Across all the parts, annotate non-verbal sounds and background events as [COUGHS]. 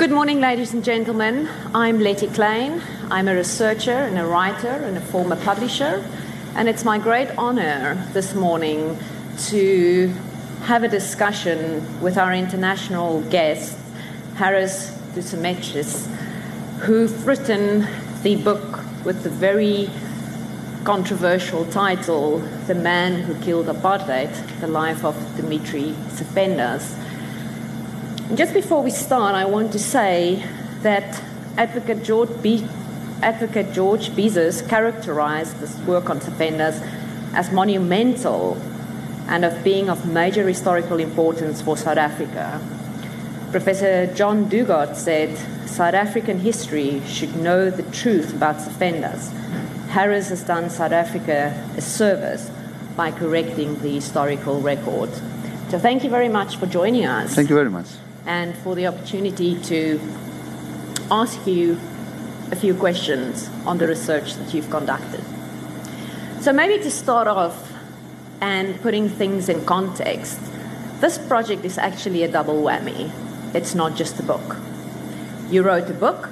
Good morning, ladies and gentlemen. I'm Leti Kleyn. I'm a researcher and a writer and a former publisher. And it's my great honor this morning to have a discussion with our international guest, Harris Dousemetzis, who've written the book with the very controversial title, The Man Who Killed Apartheid, The Life of Dimitri Tsafendas. Just before we start, I want to say that Advocate George, Be- Advocate George Bizos characterized this work on Tsafendas as monumental and of being of major historical importance for South Africa. Professor John Dugard said South African history should know the truth about Tsafendas Harris has done South Africa a service by correcting the historical record. So thank you very much for joining us. Thank you very much. And for the opportunity to ask you a few questions on the research that you've conducted. So maybe to start off and putting things in context, this project is actually a double whammy. It's not just a book. You wrote a book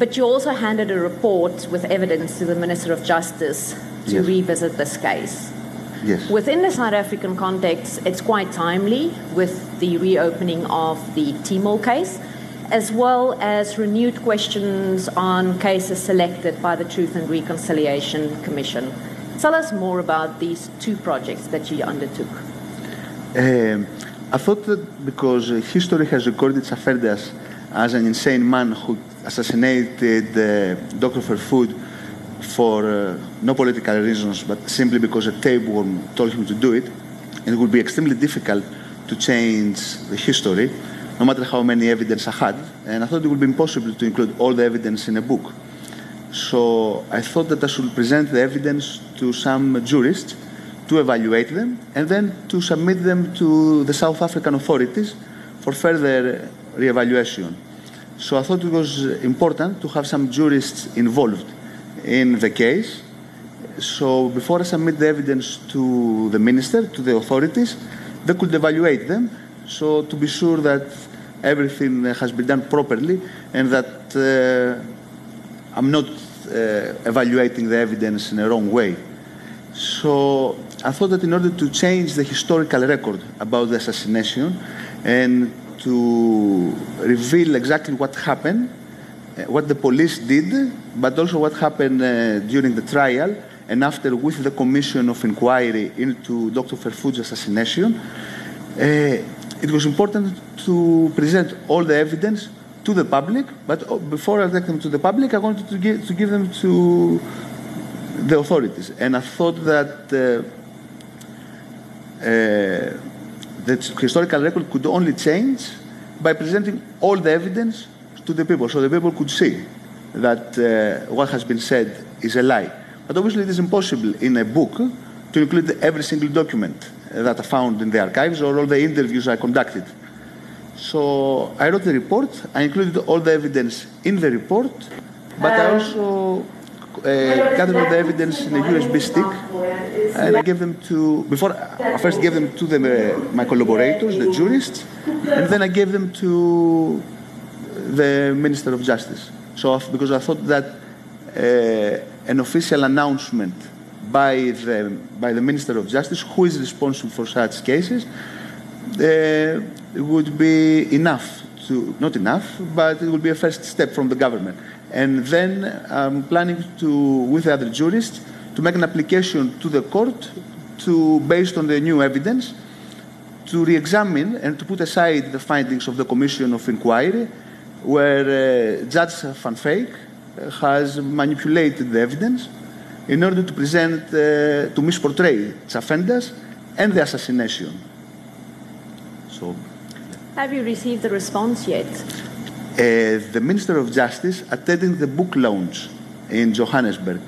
but you also handed a report with evidence to the Minister of Justice to yes. revisit this case. Yes. Within the South African context, it's quite timely with the reopening of the Timol case, as well as renewed questions on cases selected by the Truth and Reconciliation Commission. Tell us more about these two projects that you undertook. Um, I thought that because history has recorded Tsafendas as an insane man who assassinated uh, Dr. Verwoerd for uh, no political reasons, but simply because a tapeworm told him to do it. It would be extremely difficult to change the history, no matter how many evidence I had. And I thought it would be impossible to include all the evidence in a book. So I thought that I should present the evidence to some jurists to evaluate them and then to submit them to the South African authorities for further re-evaluation. So I thought it was important to have some jurists involved in the case. So before I submit the evidence to the minister, to the authorities, they could evaluate them. So to be sure that everything has been done properly and that uh, I'm not uh, evaluating the evidence in a wrong way. So I thought that in order to change the historical record about the assassination and to reveal exactly what happened, what the police did, but also what happened uh, during the trial and after with the commission of inquiry into Dr. Verwoerd's assassination. Uh, it was important to present all the evidence to the public, but oh, before I take them to the public, I wanted to give, to give them to the authorities. And I thought that uh, uh, the historical record could only change by presenting all the evidence to the people so the people could see that uh, what has been said is a lie. But obviously, it is impossible in a book to include every single document that I found in the archives or all the interviews I conducted. So I wrote the report, I included all the evidence in the report, but I also uh, gathered all the evidence in a USB stick and I gave them to before I first gave them to the, uh, my collaborators, the jurists, and then I gave them to the Minister of Justice. So because I thought that uh, an official announcement by the by the Minister of Justice, who is responsible for such cases, uh, would be enough to not enough, but it would be a first step from the government. And then I'm planning to, with the other jurists, to make an application to the court to, based on the new evidence, to re-examine and to put aside the findings of the Commission of Inquiry, where uh, Judge Van Wyk has manipulated the evidence in order to present, uh, to misportray Tsafendas and the assassination. So, have you received the response yet? Uh, the Minister of Justice attended the book launch in Johannesburg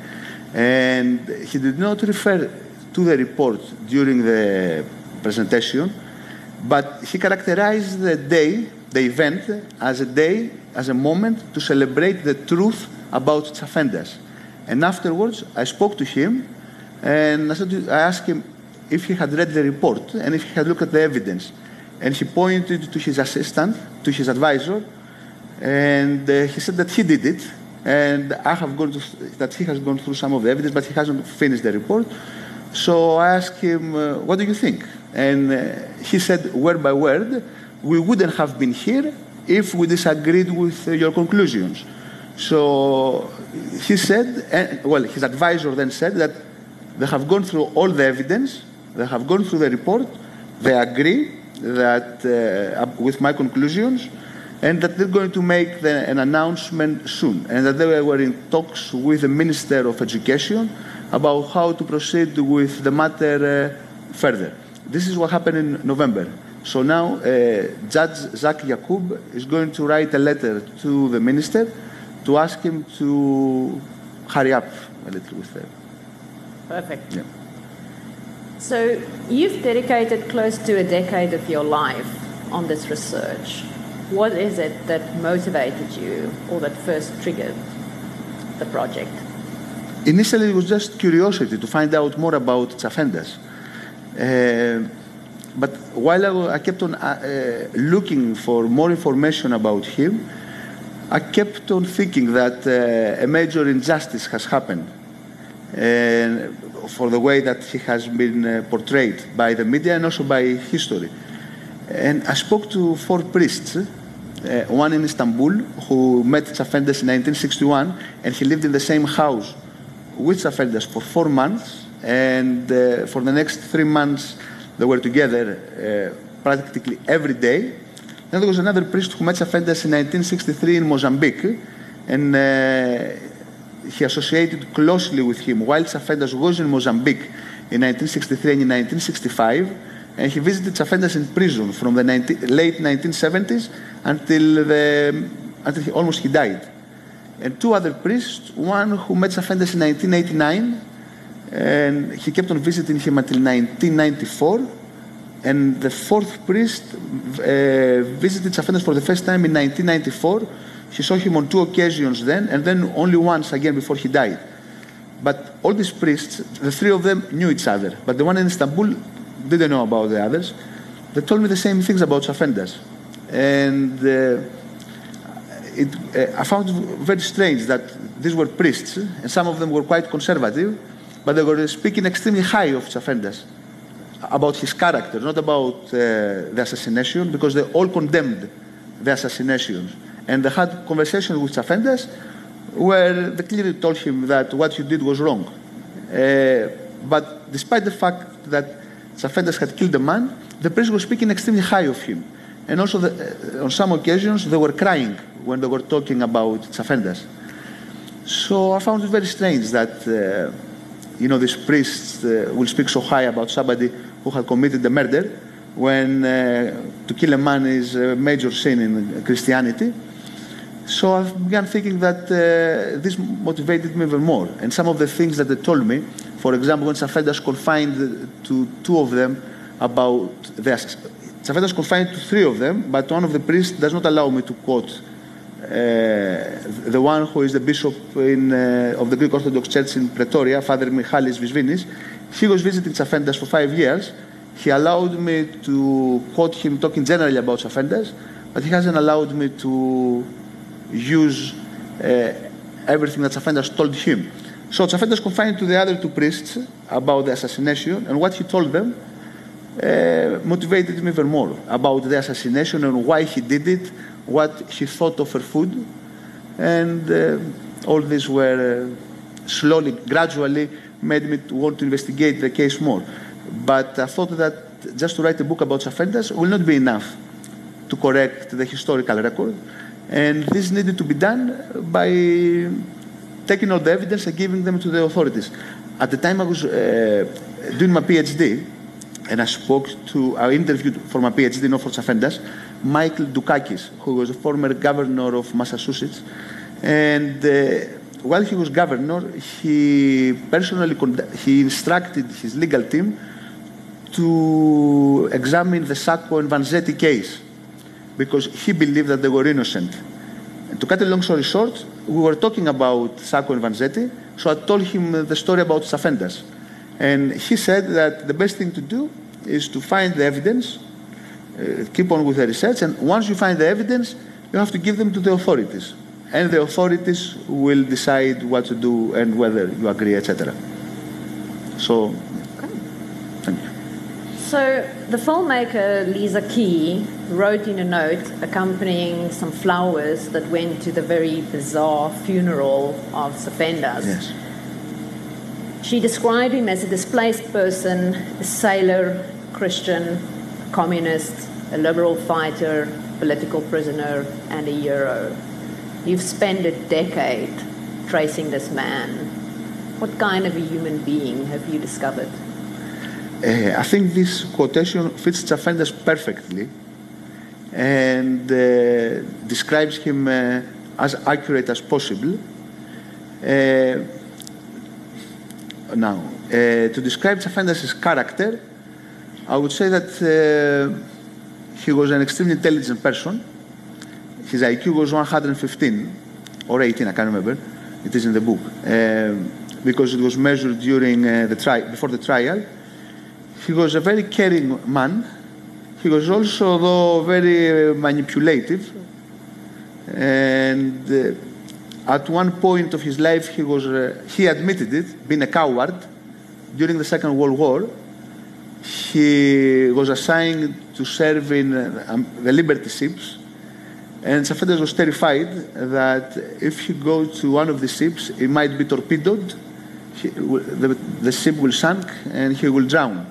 and he did not refer to the report during the presentation, but he characterized the day, the event, as a day, as a moment to celebrate the truth about Tsafendas. And afterwards, I spoke to him and I, said, I asked him if he had read the report and if he had looked at the evidence. And he pointed to his assistant, to his advisor, and uh, he said that he did it. And I have gone to, that he has gone through some of the evidence, but he hasn't finished the report. So I asked him, uh, what do you think? And uh, he said, word by word, we wouldn't have been here if we disagreed with uh, your conclusions. So he said, well, his advisor then said that they have gone through all the evidence, they have gone through the report, they agree that uh, with my conclusions, and that they're going to make the, an announcement soon, and that they were in talks with the Minister of Education about how to proceed with the matter uh, further. This is what happened in November. So now uh, Judge Zak Yacoob is going to write a letter to the minister to ask him to hurry up a little with that. Perfect. Yeah. So you've dedicated close to a decade of your life on this research. What is it that motivated you or that first triggered the project? Initially, it was just curiosity to find out more about Tsafendas. Uh, but while I, I kept on uh, uh, looking for more information about him, I kept on thinking that uh, a major injustice has happened for the way that he has been uh, portrayed by the media and also by history. And I spoke to four priests, uh, one in Istanbul who met Tsafendas in 1961, and he lived in the same house with Tsafendas for four months, and for the next three months they were together uh, practically every day. Then there was another priest who met Tsafendas in 1963 in Mozambique, and uh, he associated closely with him while Tsafendas was in Mozambique in 1963 and in 1965, and he visited Tsafendas in prison from the 19, late 1970s until, the, until he, almost he died. And two other priests, one who met Tsafendas in 1989, and he kept on visiting him until 1994, and the fourth priest uh, visited Tsafendas for the first time in 1994, he saw him on two occasions then, and then only once again before he died. But all these priests, the three of them knew each other, but the one in Istanbul didn't know about the others. They told me the same things about Tsafendas. And uh, it, uh, I found it very strange that these were priests, and some of them were quite conservative, but they were speaking extremely high of Tsafendas, about his character, not about uh, the assassination, because they all condemned the assassination. And they had conversations with Tsafendas where they clearly told him that what you did was wrong. Uh, but despite the fact that Tsafendas had killed a man, the press was speaking extremely high of him. And also, the, uh, on some occasions, they were crying when they were talking about Tsafendas. So I found it very strange that, uh, you know, these priests uh, will speak so high about somebody who had committed a murder when uh, to kill a man is a major sin in Christianity. So I began thinking that uh, this motivated me even more. And some of the things that they told me, for example, when Tsafendas confined to two of them about the Tsafendas confined to three of them, but one of the priests does not allow me to quote the one who is the bishop in, uh, of the Greek Orthodox Church in Pretoria, Father Michalis Visvinis. He was visiting Tsafendas for five years. He allowed me to quote him talking generally about Tsafendas, but he hasn't allowed me to use uh, everything that Tsafendas told him. So Tsafendas confided to the other two priests about the assassination, and what he told them uh, motivated me even more about the assassination and why he did it, what he thought of Verwoerd, and uh, all these were uh, slowly, gradually made me want to investigate the case more. But I thought that just to write a book about Tsafendas will not be enough to correct the historical record. And this needed to be done by taking all the evidence and giving them to the authorities. At the time I was uh, doing my PhD, and I spoke to, I interviewed for my PhD, not for Tsafendas, Michael Dukakis, who was a former governor of Massachusetts. And uh, while he was governor, he personally he instructed his legal team to examine the Sacco and Vanzetti case because he believed that they were innocent. And to cut a long story short, we were talking about Sacco and Vanzetti, so I told him the story about Tsafendas. And he said that the best thing to do is to find the evidence, uh, keep on with the research, and once you find the evidence, you have to give them to the authorities. And the authorities will decide what to do and whether you agree, etc. So, thank you. So the filmmaker Liza Key wrote in a note accompanying some flowers that went to the very bizarre funeral of Tsafendas. Yes. She described him as a displaced person, a sailor, Christian, communist, a liberal fighter, political prisoner, and a hero. You've spent a decade tracing this man. What kind of a human being have you discovered? Uh, I think this quotation fits Tsafendas perfectly and uh, describes him uh, as accurate as possible. Now, to describe Tsafendas' character, I would say that uh, he was an extremely intelligent person. His IQ was 115 or 18, I can't remember. It is in the book um, because it was measured during uh, the tri- before the trial. He was a very caring man. He was also, though, very uh, manipulative. And uh, at one point of his life, he was uh, he admitted it, being a coward during the Second World War. He was assigned to serve in uh, um, the Liberty ships, and Tsafendas was terrified that if he go to one of the ships, he might be torpedoed, he, the, the ship will sink, and he will drown.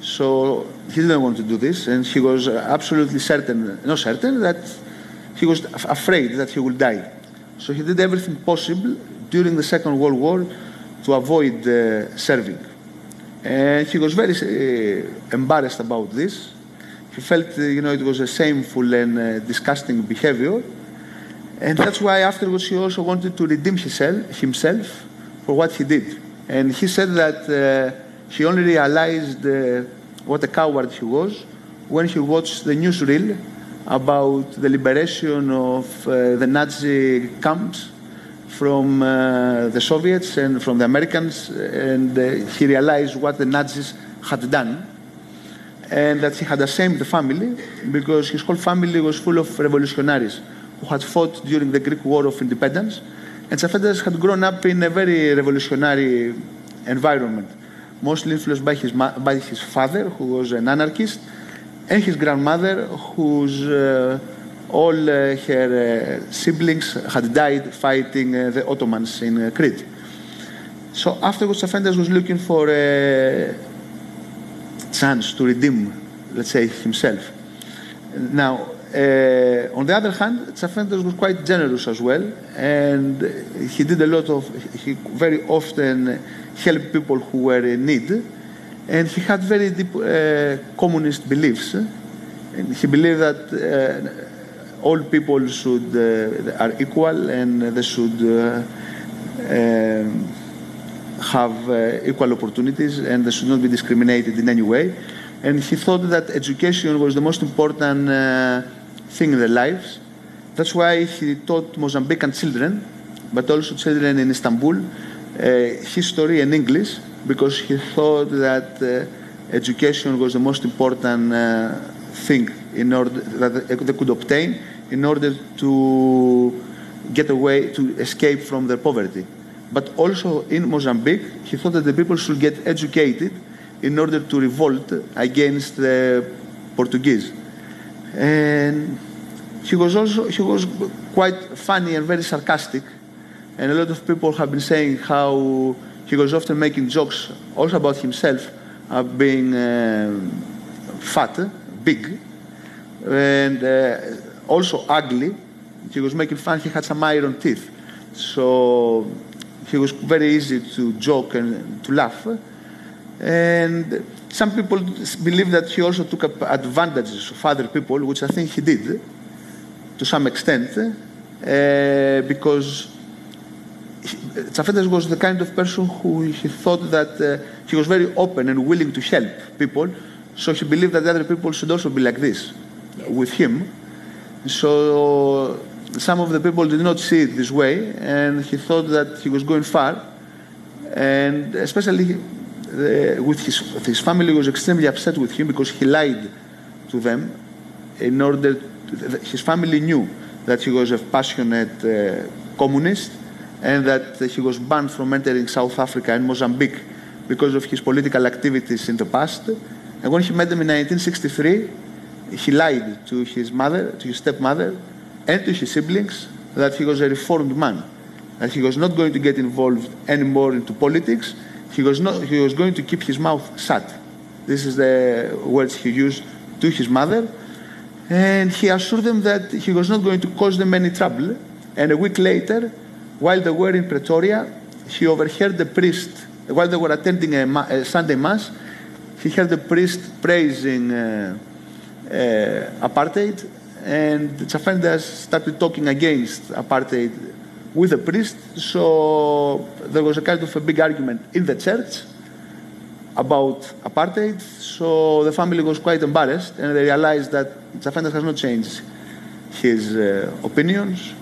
So he didn't want to do this, and he was absolutely certain, not certain, that he was afraid that he will die. So he did everything possible during the Second World War to avoid uh, serving. And he was very uh, embarrassed about this. He felt, uh, you know, it was a shameful and uh, disgusting behavior. And that's why afterwards he also wanted to redeem himself, himself for what he did. And he said that uh, he only realized uh, what a coward he was when he watched the newsreel about the liberation of uh, the Nazi camps from uh, the Soviets and from the Americans, and uh, he realized what the Nazis had done, and that he had ashamed the family because his whole family was full of revolutionaries who had fought during the Greek War of Independence, and Tsafendas had grown up in a very revolutionary environment, mostly influenced by his, by his father, who was an anarchist, and his grandmother, whose uh, all uh, her uh, siblings had died fighting uh, the Ottomans in Crete. So afterwards, Tsafendas was looking for a chance to redeem, let's say, himself. Now, uh, on the other hand, Tsafendas was quite generous as well, and he did a lot of, he very often helped people who were in need, and he had very deep uh, communist beliefs. And he believed that uh, all people should uh, are equal and they should uh, um, have uh, equal opportunities and they should not be discriminated in any way. And he thought that education was the most important thing in their lives. That's why he taught Mozambican children, but also children in Istanbul, history and English, because he thought that education was the most important thing in order that they could obtain in order to get away to escape from their poverty. But also in Mozambique, he thought that the people should get educated in order to revolt against the Portuguese. And he was also he was quite funny and very sarcastic, and a lot of people have been saying how he was often making jokes also about himself uh, being um fat, big, and uh, also ugly. He was making fun. He had some iron teeth, so he was very easy to joke and to laugh. And some people believe that he also took advantages of other people, which I think he did to some extent, uh, because Tsafendas was the kind of person who he thought that uh, he was very open and willing to help people, so he believed that other people should also be like this with him. So some of the people did not see it this way, and he thought that he was going far, and especially uh, with his, his family was extremely upset with him because he lied to them in order, to, his family knew that he was a passionate uh, communist and that he was banned from entering South Africa and Mozambique because of his political activities in the past. And when he met them in 1963, he lied to his mother, to his stepmother, and to his siblings that he was a reformed man, that he was not going to get involved anymore into politics. He was, not, he was going to keep his mouth shut. This is the words he used to his mother. And he assured them that he was not going to cause them any trouble. And a week later, while they were in Pretoria, he overheard the priest, while they were attending a, a Sunday Mass, he heard the priest praising uh, apartheid, and Tsafendas started talking against apartheid with the priest. So there was a kind of a big argument in the church about apartheid. So the family was quite embarrassed, and they realized that Tsafendas has not changed his uh, opinions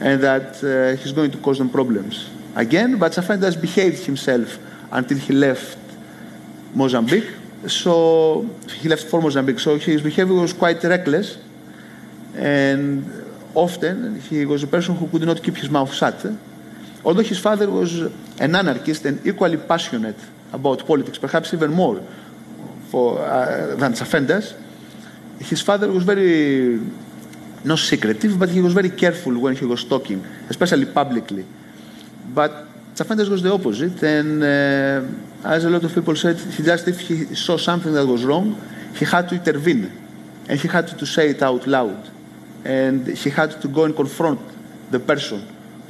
and that uh, he's going to cause them problems again. But Tsafendas behaved himself until he left Mozambique. So he left for Mozambique. So his behavior was quite reckless, and often he was a person who could not keep his mouth shut. Although his father was an anarchist and equally passionate about politics, perhaps even more for, uh, than his father was very not secretive, but he was very careful when he was talking, especially publicly. But Tsafendas was the opposite, and uh, as a lot of people said, he just if he saw something that was wrong, he had to intervene, and he had to say it out loud, and he had to go and confront the person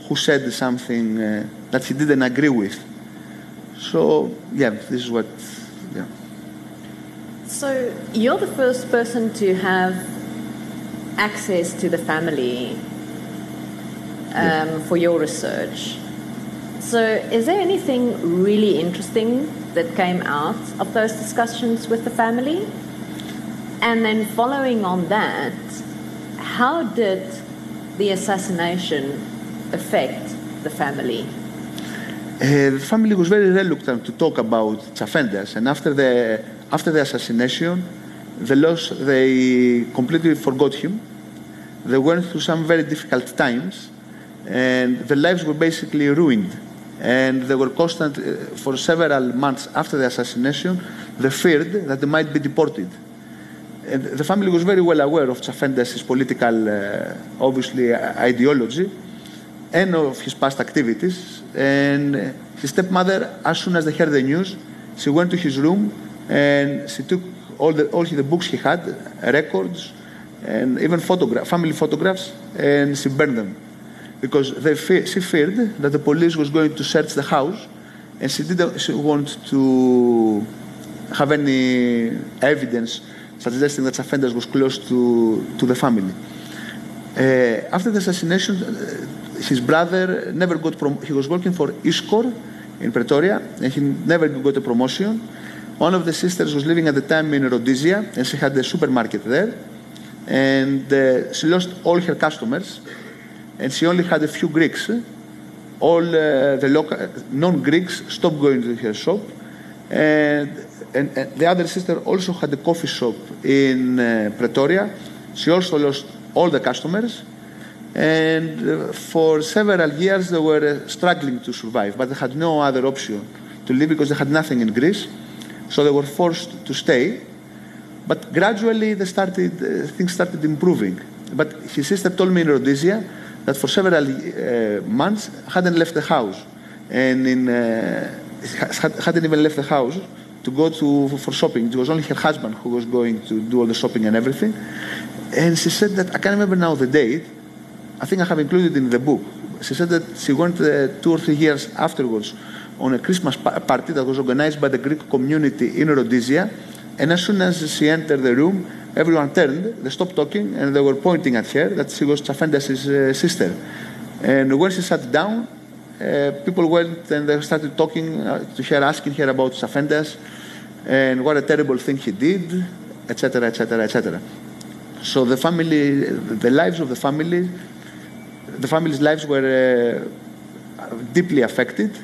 who said something uh, that he didn't agree with. So yeah, this is what. Yeah. So you're the first person to have access to the family um, for your research. So, is there anything really interesting that came out of those discussions with the family? And then, following on that, how did the assassination affect the family? Uh, the family was very reluctant to talk about Tsafendas, and after the after the assassination, the loss they completely forgot him. They went through some very difficult times, and their lives were basically ruined. And they were constant uh, for several months after the assassination. They feared that they might be deported. And the family was very well aware of Tsafendas' political, uh, obviously, ideology and of his past activities. And his stepmother, as soon as they heard the news, she went to his room and she took all the, all the books he had, records, and even family photographs, and she burned them because fe- she feared that the police was going to search the house, and she didn't she want to have any evidence suggesting that Tsafendas was close to, to the family. Uh, after the assassination, uh, his brother never got prom- he was working for ISCOR in Pretoria, and he never got a promotion. One of the sisters was living at the time in Rhodesia, and she had a supermarket there. And uh, she lost all her customers, and she only had a few Greeks. All uh, the local non-Greeks stopped going to her shop, and, and, and, the other sister also had a coffee shop in uh, Pretoria. She also lost all the customers, and uh, for several years they were uh, struggling to survive, but they had no other option to live because they had nothing in Greece. So they were forced to stay. But gradually, they started, uh, things started improving. But his sister told me in Rhodesia that for several uh, months hadn't left the house, and in, uh, hadn't even left the house to go to for shopping. It was only her husband who was going to do all the shopping and everything. And she said that I can't remember now the date. I think I have included in the book. She said that she went uh, two or three years afterwards on a Christmas party that was organized by the Greek community in Rhodesia. And as soon as she entered the room, everyone turned, they stopped talking, and they were pointing at her that she was Tsafendas' uh, sister. And when she sat down, uh, people went and they started talking uh, to her, asking her about Tsafendas and what a terrible thing he did, etc., etc., etc. So the family, the lives of the family, the family's lives were uh, deeply affected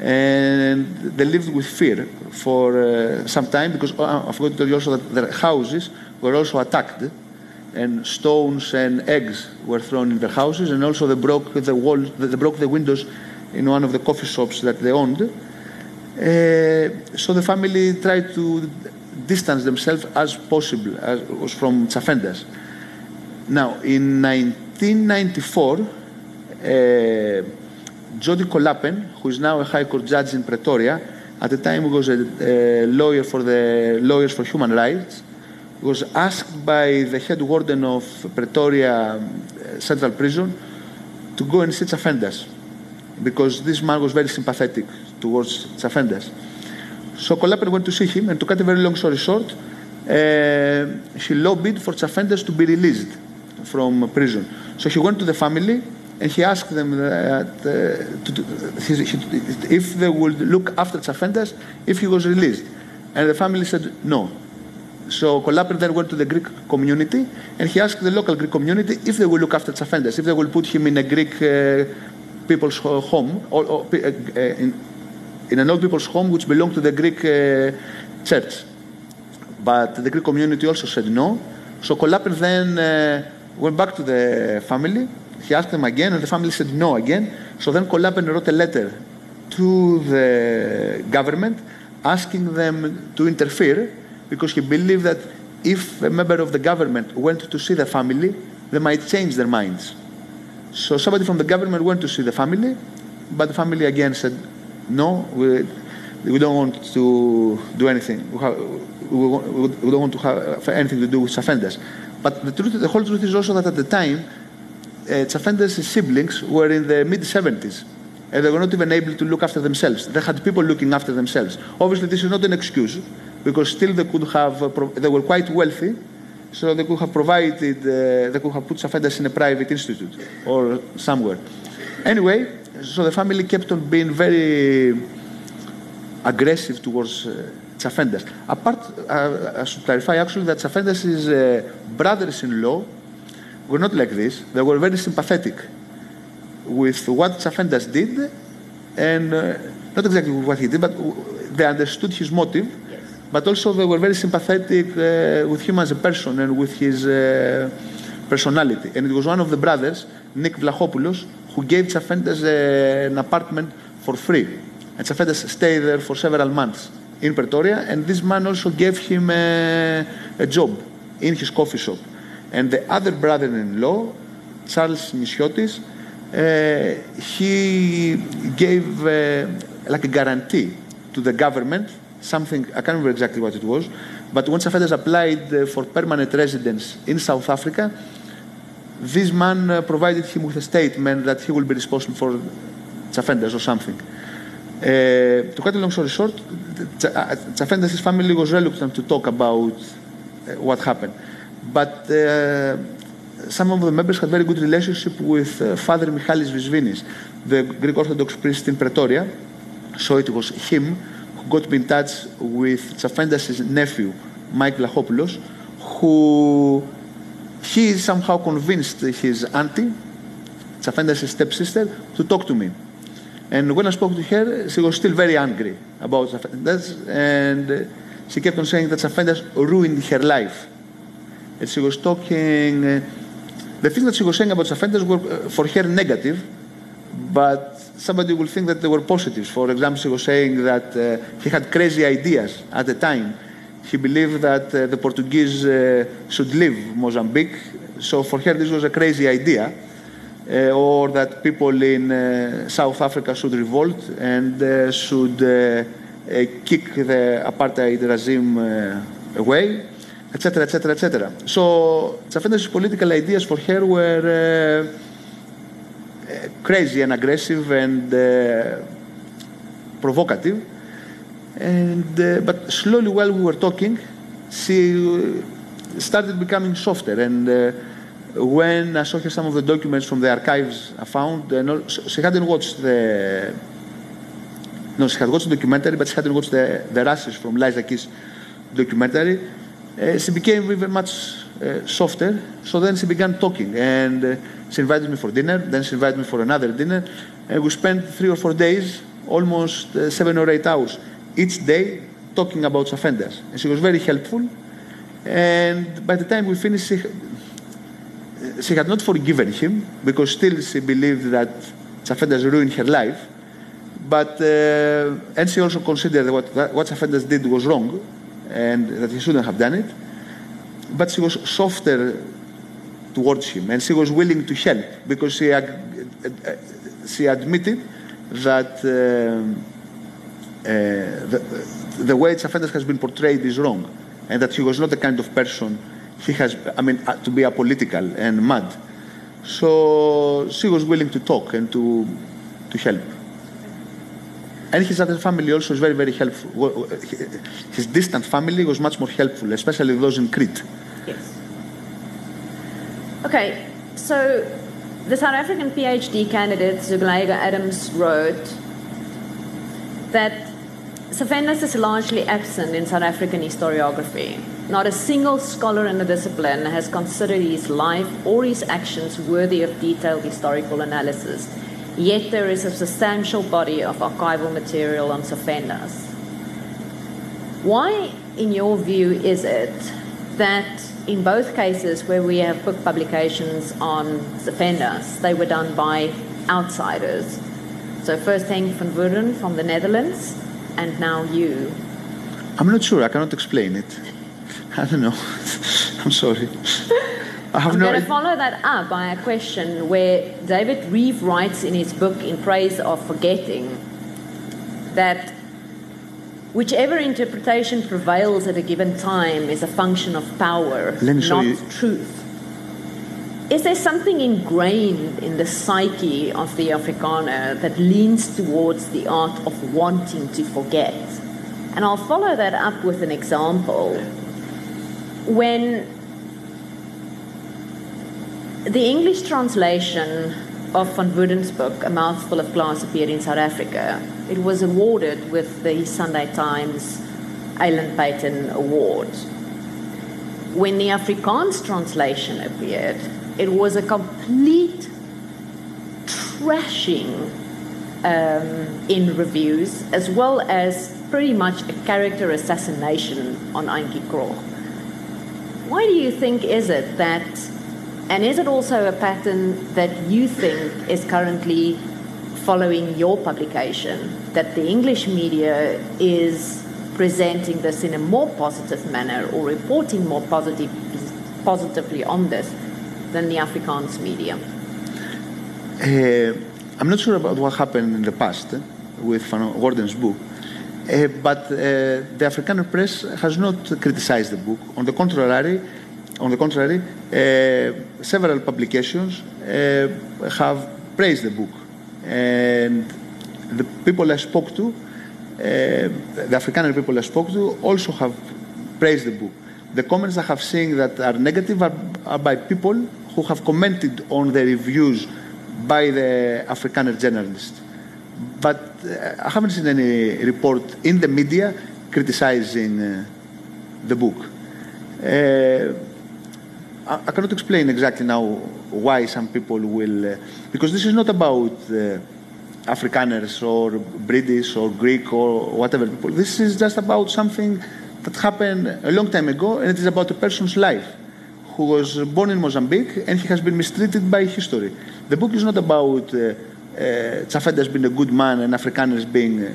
and they lived with fear for uh, some time because uh, I forgot to tell you also that their houses were also attacked and stones and eggs were thrown in their houses, and also they broke the walls, they broke the windows in one of the coffee shops that they owned. Uh, so the family tried to distance themselves as possible as, from Tsafendas. Now, in 1994, uh, Jody Kollapen, who is now a High Court judge in Pretoria, at the time was a, a lawyer for the Lawyers for Human Rights, was asked by the head warden of Pretoria uh, Central Prison to go and see Tsafendas because this man was very sympathetic towards Tsafendas. So Kollapen went to see him, and to cut a very long story short, uh, he lobbied for Tsafendas to be released from prison. So he went to the family and he asked them that, uh, to, he, if they would look after Tsafendas if he was released. And the family said no. So Kollapen then went to the Greek community and he asked the local Greek community if they will look after Tsafendas, if they will put him in a Greek uh, people's home, or, or uh, in, in, an old people's home which belonged to the Greek uh, church. But the Greek community also said no. So Kollapen then uh, went back to the family. He asked them again, and the family said no again. So then Kollapen wrote a letter to the government asking them to interfere because he believed that if a member of the government went to see the family, they might change their minds. So somebody from the government went to see the family, but the family again said, no, we, we don't want to do anything. We, have, we, we don't want to have anything to do with Tsafendas. But the, truth, the whole truth is also that at the time, uh, Tsafendas' siblings were in the mid 70s and they were not even able to look after themselves. They had people looking after themselves. Obviously, this is not an excuse because still they could have, uh, they were quite wealthy, so they could have provided, uh, they could have put Tsafendas in a private institute or somewhere. Anyway, so the family kept on being very aggressive towards uh. Apart, uh, I should clarify actually that Tsafendas' uh, brothers-in-law were not like this. They were very sympathetic with what Tsafendas did, and uh, not exactly what he did, but they understood his motive. But also they were very sympathetic uh, with him as a person and with his uh, personality. And it was one of the brothers, Nick Vlachopoulos, who gave Tsafendas an apartment for free. And Tsafendas stayed there for several months in Pretoria, and this man also gave him a, a job in his coffee shop. And the other brother-in-law, Charles Mischiotis, uh, he gave uh, like a guarantee to the government, something, I can't remember exactly what it was, but when Tsafendas applied uh, for permanent residence in South Africa, this man uh, provided him with a statement that he will be responsible for Tsafendas or something. Uh, to cut a long story short, Tsafendas' family was reluctant to talk about uh, what happened. But some of the members had very good relationship with uh, Father Michalis Visvinis, the Greek Orthodox priest in Pretoria. So it was him got me in touch with Tsafendas' nephew, Mike Vlachopoulos, who he somehow convinced his auntie, Tsafendas' stepsister, to talk to me. And when I spoke to her, she was still very angry about Tsafendas, and she kept on saying that Tsafendas ruined her life. And she was talking uh, the things that she was saying about Tsafendas were uh, for her negative, but somebody will think that they were positives. For example, she was saying that uh, he had crazy ideas at the time. He believed that uh, the Portuguese uh, should leave Mozambique, so for her this was a crazy idea. Uh, or that people in uh, South Africa should revolt and should kick the apartheid regime away etc., etc., etc. So Tsafendas' political ideas for her were uh, uh, crazy and aggressive and uh, provocative. And, uh, but slowly, while we were talking, she started becoming softer. And uh, when I saw her some of the documents from the archives I found, uh, she hadn't watched the. No, she had watched the documentary, but she hadn't watched the, the Rushes from Liza Keys documentary uh, she became even much uh, softer. So then she began talking, and uh, she invited me for dinner. Then she invited me for another dinner, and we spent three or four days, almost uh, seven or eight hours each day, talking about Tsafendas. And she was very helpful. And by the time we finished, she, she had not forgiven him because still she believed that Tsafendas ruined her life. But uh, and she also considered what what Tsafendas did was wrong, and that he shouldn't have done it. But she was softer towards him, and she was willing to help because she she admitted that uh, uh, the, the way Tsafendas has been portrayed is wrong, and that he was not the kind of person he has, I mean, uh, to be apolitical and mad. So she was willing to talk and to, to help. And his other family also is very, very helpful. His distant family was much more helpful, especially those in Crete. Yes. Okay, so the South African PhD candidate, Zuleika Adams, wrote that Tsafendas is largely absent in South African historiography. Not a single scholar in the discipline has considered his life or his actions worthy of detailed historical analysis. Yet there is a substantial body of archival material on Tsafendas. Why, in your view, is it that in both cases where we have book publications on Tsafendas, they were done by outsiders? So first Henk van Woerden from the Netherlands, and now you? I'm not sure. I cannot explain it. I don't know. [LAUGHS] I'm sorry. [LAUGHS] I have I'm no going to follow that up by a question where David Rieff writes in his book In Praise of Forgetting that whichever interpretation prevails at a given time is a function of power, not you. truth. Is there something ingrained in the psyche of the Afrikaner that leans towards the art of wanting to forget? And I'll follow that up with an example. When the English translation of Van Woerden's book, A Mouthful of Glass, appeared in South Africa, it was awarded with the Sunday Times Alan Paton Award. When the Afrikaans translation appeared, it was a complete trashing um, in reviews, as well as pretty much a character assassination on Antjie Krog. Why do you think is it that, and is it also a pattern that you think is currently following your publication, that the English media is presenting this in a more positive manner or reporting more positive, positively on this than the Afrikaans media? Uh, I'm not sure about what happened in the past with Van Woerden's book, uh, but uh, the Afrikaner press has not criticized the book. On the contrary, on the contrary, uh, several publications uh, have praised the book, and the people I spoke to, the Afrikaner people I spoke to, also have praised the book. The comments I have seen that are negative are, are by people who have commented on the reviews by the Afrikaner journalists. But uh, I haven't seen any report in the media criticizing uh, the book. Uh, I, I, cannot explain exactly now why some people will, uh, because this is not about uh, Afrikaners or British or Greek or whatever people. This is just about something that happened a long time ago, and it is about a person's life who was born in Mozambique and he has been mistreated by history. The book is not about uh, uh, Tsafendas being a good man and Afrikaners being uh,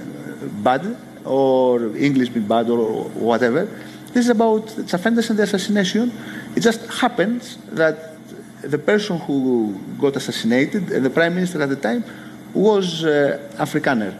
bad or English being bad or whatever. This is about Tsafendas and the assassination. It just happens that the person who got assassinated, the prime minister at the time, was uh, Afrikaner.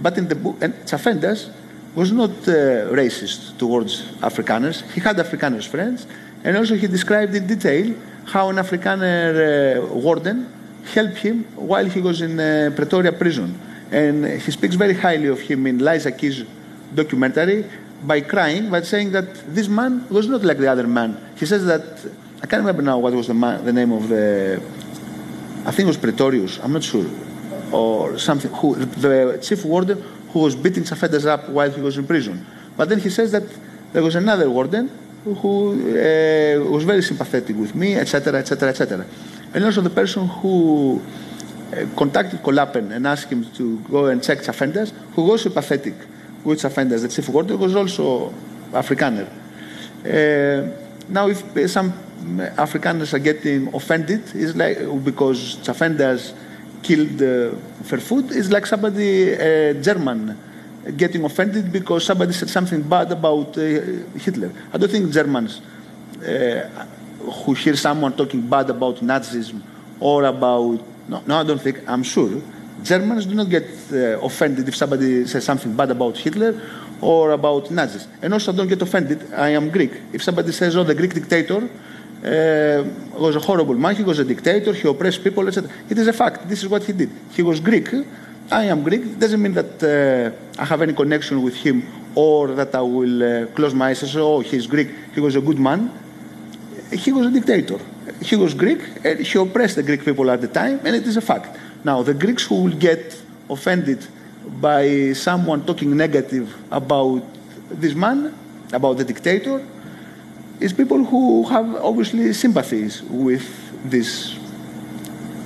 But in the book, and Tsafendas was not uh, racist towards Afrikaners. He had Afrikaners friends, and also he described in detail how an Afrikaner uh, warden helped him while he was in uh, Pretoria prison. And he speaks very highly of him in Liza Key's documentary by crying, but saying that this man was not like the other man. He says that, I can't remember now what was the, man, the name of the, I think it was Pretorius, I'm not sure, or something, who, the chief warden who was beating Tsafendas up while he was in prison. But then he says that there was another warden who uh, was very sympathetic with me, etc., etc., etc. And also the person who uh, contacted Kollapen and asked him to go and check Tsafendas, who was sympathetic with Tsafendas, the chief warden, was also Afrikaner. Uh, now, if some Afrikaners are getting offended it's like because Tsafendas killed uh, food is like somebody uh, German getting offended because somebody said something bad about Hitler. I don't think Germans who hear someone talking bad about Nazism or about no, no, I don't think. I'm sure Germans do not get uh, offended if somebody says something bad about Hitler or about Nazis. And also, don't get offended. I am Greek. If somebody says, "Oh, the Greek dictator," uh, was a horrible man. He was a dictator. He oppressed people, etc. It is a fact. This is what he did. He was Greek. I am Greek. It doesn't mean that uh, I have any connection with him or that I will uh, close my eyes and say, oh, he's Greek. He was a good man. He was a dictator. He was Greek and he oppressed the Greek people at the time, and it is a fact. Now, the Greeks who will get offended by someone talking negative about this man, about the dictator, is people who have obviously sympathies with this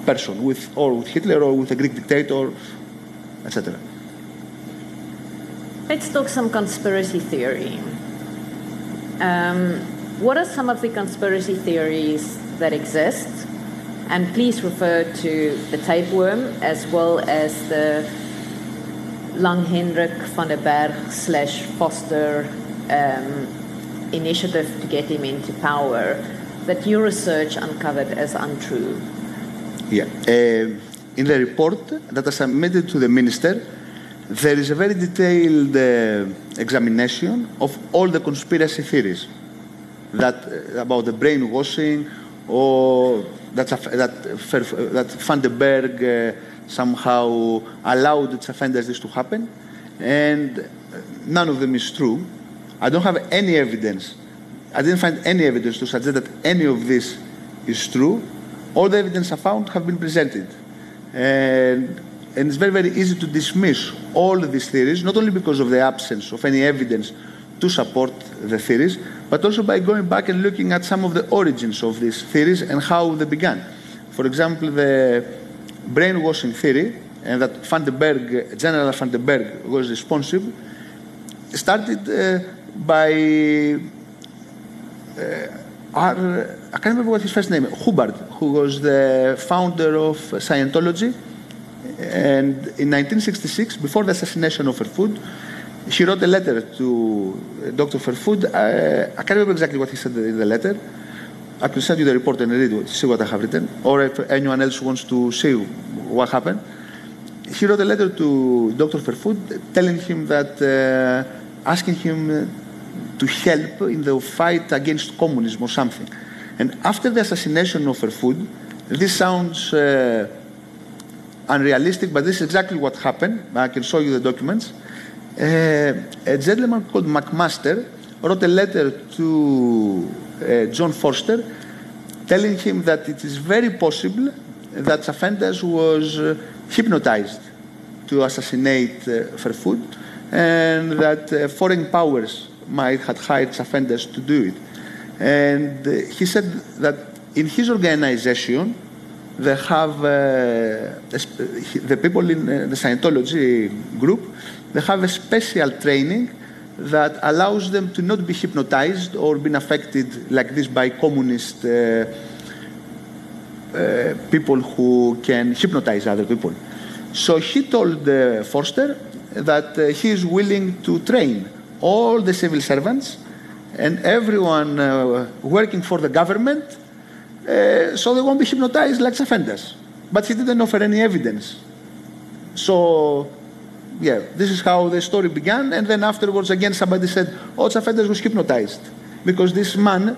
person, with or with Hitler or with a Greek dictator, etc. Let's talk some conspiracy theory. Um, what are some of the conspiracy theories that exist? And please refer to the tapeworm as well as the Lang Hendrik van den Berg slash Vorster um, initiative to get him into power that your research uncovered as untrue? Yeah. Uh, in the report that I submitted to the minister, there is a very detailed uh, examination of all the conspiracy theories that uh, about the brainwashing or that that that Berg uh, somehow allowed Tsafendas this to happen, and none of them is true. I don't have any evidence. I didn't find any evidence to suggest that any of this is true. All the evidence I found have been presented. And, and it's very, very easy to dismiss all these theories, not only because of the absence of any evidence to support the theories, but also by going back and looking at some of the origins of these theories and how they began. For example, the brainwashing theory, and that Van den Berg, General Berg was responsible, started uh, by uh, can't remember what his first name, Hubbard, who was the founder of Scientology. And in 1966, before the assassination of Verwoerd, he wrote a letter to Dr. Verwoerd. Uh, I can't remember exactly what he said in the letter. I can send you the report and read it, see what I have written, or if anyone else wants to see what happened. He wrote a letter to Dr. Verwoerd telling him that, uh, asking him to help in the fight against communism or something. And after the assassination of Verwoerd, this sounds uh, unrealistic, but this is exactly what happened. I can show you the documents. A gentleman called McMaster wrote a letter to John Vorster telling him that it is very possible that Tsafendas was uh, hypnotized to assassinate uh, Verwoerd and that uh, foreign powers might have hired Tsafendas to do it. And he said that in his organization, they have uh, the people in the Scientology group, they have a special training that allows them to not be hypnotized or being affected like this by communist uh, uh, people who can hypnotize other people. So he told uh, Vorster that uh, he is willing to train all the civil servants and everyone uh, working for the government uh, so they won't be hypnotized like Tsafendas. But he didn't offer any evidence. So, yeah, this is how the story began. And then afterwards, again, somebody said, oh, Tsafendas was hypnotized. Because this man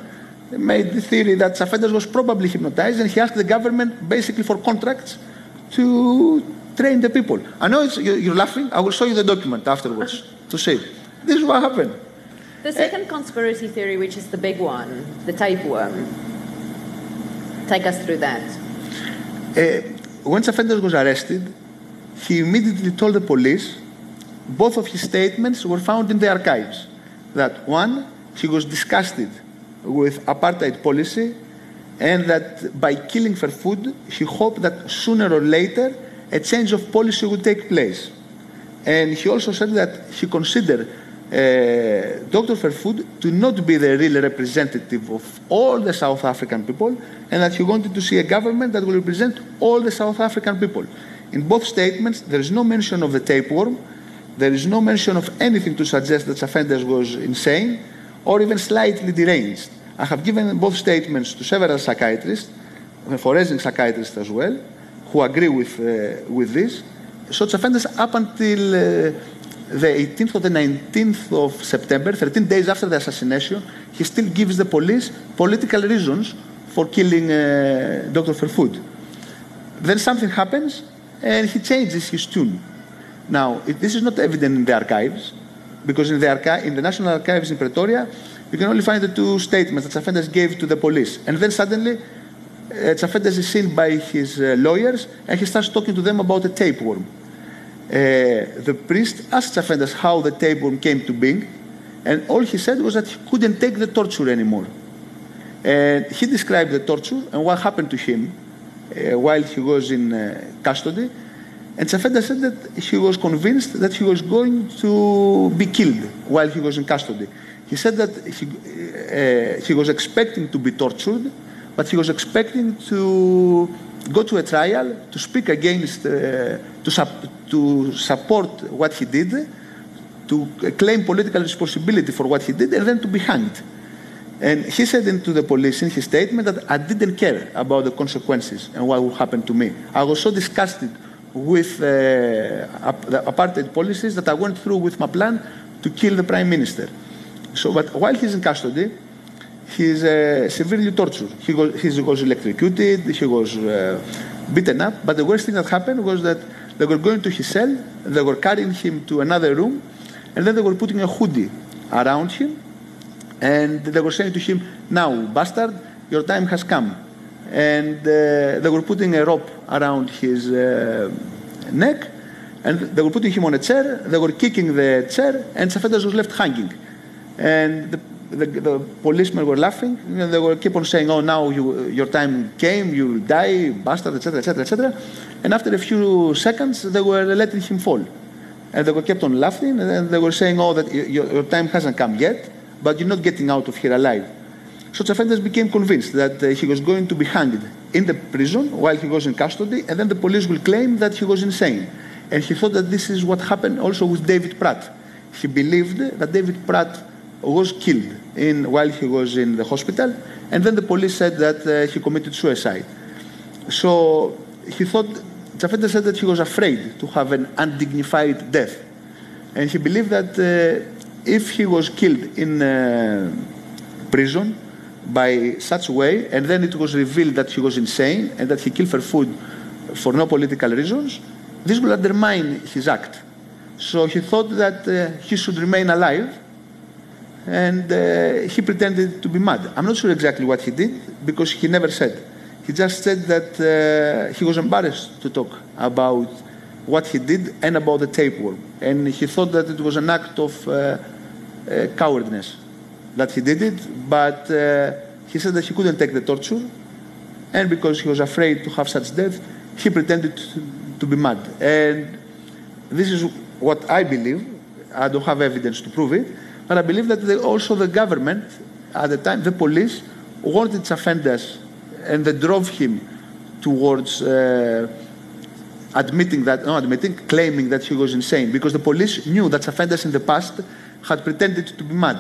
made the theory that Tsafendas was probably hypnotized and he asked the government basically for contracts to train the people. I know you're laughing. I will show you the document afterwards [LAUGHS] to see. This is what happened. The second uh, conspiracy theory, which is the big one, the tapeworm. Take us through that. Uh, when Tsafendas was arrested, he immediately told the police both of his statements were found in the archives. That one, he was disgusted with apartheid policy and that by killing Verwoerd, he hoped that sooner or later a change of policy would take place. And he also said that he considered uh, Dr. Verwoerd to not be the real representative of all the South African people and that he wanted to see a government that will represent all the South African people. In both statements, there is no mention of the tapeworm, there is no mention of anything to suggest that Tsafendas was insane or even slightly deranged. I have given both statements to several psychiatrists, forensic psychiatrists as well, who agree with, uh, with this. So Tsafendas, up until uh, the 18th or the 19th of September, 13 days after the assassination, he still gives the police political reasons for killing uh, Dr. Verwoerd. Then something happens and he changes his tune. Now, it, this is not evident in the archives, because in the, archi- in the National Archives in Pretoria, you can only find the two statements that Tsafendas gave to the police. And then suddenly, uh, is seen by his uh, lawyers and he starts talking to them about a tapeworm. Uh, the priest asked Tsafendas how the tapeworm came to being, and all he said was that he couldn't take the torture anymore. And he described the torture and what happened to him while he was in uh, custody. And Tsafendas said that he was convinced that he was going to be killed while he was in custody. He said that he, uh, he was expecting to be tortured, but he was expecting to go to a trial to speak against, uh, to, sup- to support what he did, to claim political responsibility for what he did, and then to be hanged. And he said to the police in his statement that I didn't care about the consequences and what would happen to me. I was so disgusted with uh, the apartheid policies that I went through with my plan to kill the prime minister. So, but while he's in custody, he's uh, severely tortured. He was, he was electrocuted, he was uh, beaten up. But the worst thing that happened was that they were going to his cell, they were carrying him to another room, and then they were putting a hoodie around him, and they were saying to him, Now, bastard, your time has come. And uh, they were putting a rope around his uh, neck, and they were putting him on a chair, they were kicking the chair, and Tsafendas was left hanging. And the, the, the, policemen were laughing. And they were keep on saying, "Oh, now you, your time came. You will die, bastard, etc., etc., etc." And after a few seconds, they were letting him fall, and they were kept on laughing. And they were saying, "Oh, that your, your time hasn't come yet, but you're not getting out of here alive." So Tsafendas became convinced that uh, he was going to be hanged in the prison while he was in custody, and then the police will claim that he was insane. And he thought that this is what happened also with David Pratt. He believed that David Pratt was killed in, while he was in the hospital, and then the police said that uh, he committed suicide. So he thought, Tsafendas said that he was afraid to have an undignified death. And he believed that uh, if he was killed in uh, prison by such way, and then it was revealed that he was insane and that he killed Verwoerd for no political reasons, this will undermine his act. So he thought that uh, he should remain alive and uh, he pretended to be mad. I'm not sure exactly what he did because he never said. He just said that uh, he was embarrassed to talk about what he did and about the tapeworm. And he thought that it was an act of uh, cowardness that he did it, but uh, he said that he couldn't take the torture. And because he was afraid to have such death, he pretended to, to be mad. And this is what I believe. I don't have evidence to prove it but I believe that they, also the government, at the time, the police, wanted Tsafendas, and they drove him towards uh, admitting that, not admitting, claiming that he was insane because the police knew that Tsafendas in the past had pretended to be mad.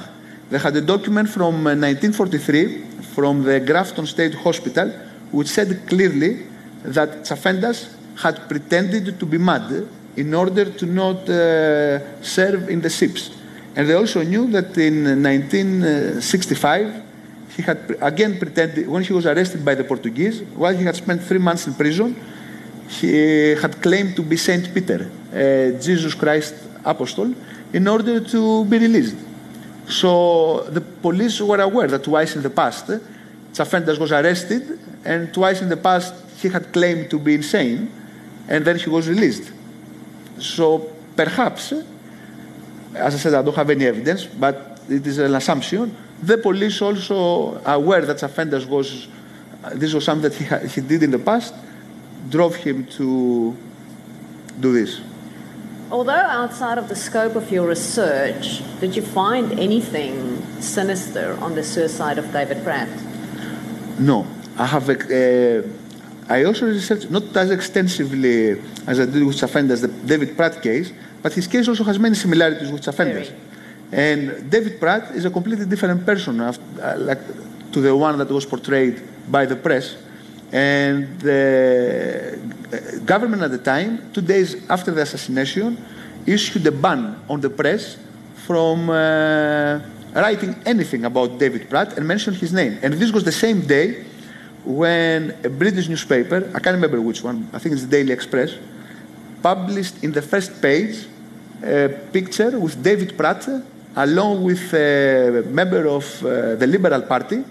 They had a document from 1943 uh, from the Grafton State Hospital which said clearly that Tsafendas had pretended to be mad in order to not uh, serve in the ships. And they also knew that in 1965, he had again pretended, when he was arrested by the Portuguese, while he had spent three months in prison, he had claimed to be Saint Peter, Jesus Christ apostle, in order to be released. So the police were aware that twice in the past, Tsafendas was arrested, and twice in the past he had claimed to be insane, and then he was released. So perhaps as I said, I don't have any evidence, but it is an assumption. The police also aware that Tsafendas was, this was something that he, he did in the past, drove him to do this. Although outside of the scope of your research, did you find anything sinister on the suicide of David Pratt? No, I have. Uh, I also researched not as extensively as I did with Tsafendas, the David Pratt case, but his case also has many similarities with Tsafendas. And David Pratt is a completely different person uh, like, to the one that was portrayed by the press. And the government at the time, two days after the assassination, issued a ban on the press from uh, writing anything about David Pratt and mention his name. And this was the same day when a British newspaper, I can't remember which one, I think it's the Daily Express, published in the first page a picture with David Pratt along with a member of uh, the Liberal Party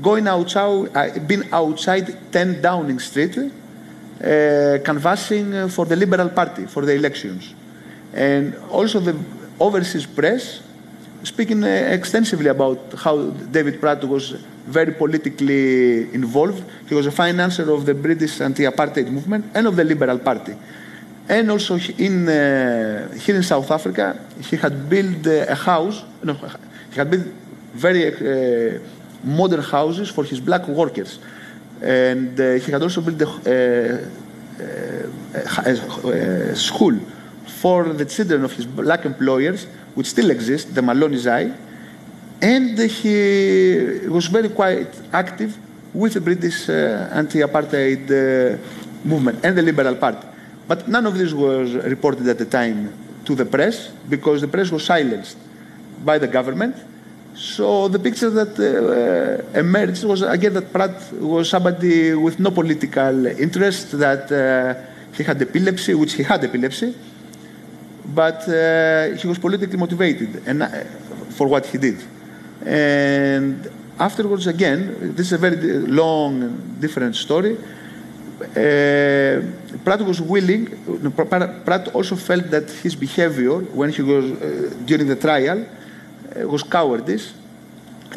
going outside, uh, been outside 10 Downing Street, uh, canvassing for the Liberal Party for the elections. And also the overseas press speaking extensively about how David Pratt was very politically involved. He was a financier of the British anti-apartheid movement and of the Liberal Party. And also in, uh, here in South Africa, he had built a house, no, he had built very uh, modern houses for his black workers. And uh, he had also built a, a, school for the children of his black employers, which still exists, the Eye. And he was very quite active with the British uh, anti-apartheid uh, movement and the Liberal Party. But none of this was reported at the time to the press because the press was silenced by the government so the picture that uh, emerged was again that Pratt was somebody with no political interest, that uh, he had epilepsy, which he had epilepsy, but uh, he was politically motivated and uh, for what he did. And afterwards, again, this is a very long, and different story. Uh, Pratt was willing. Pratt also felt that his behavior when he was uh, during the trial uh, was cowardice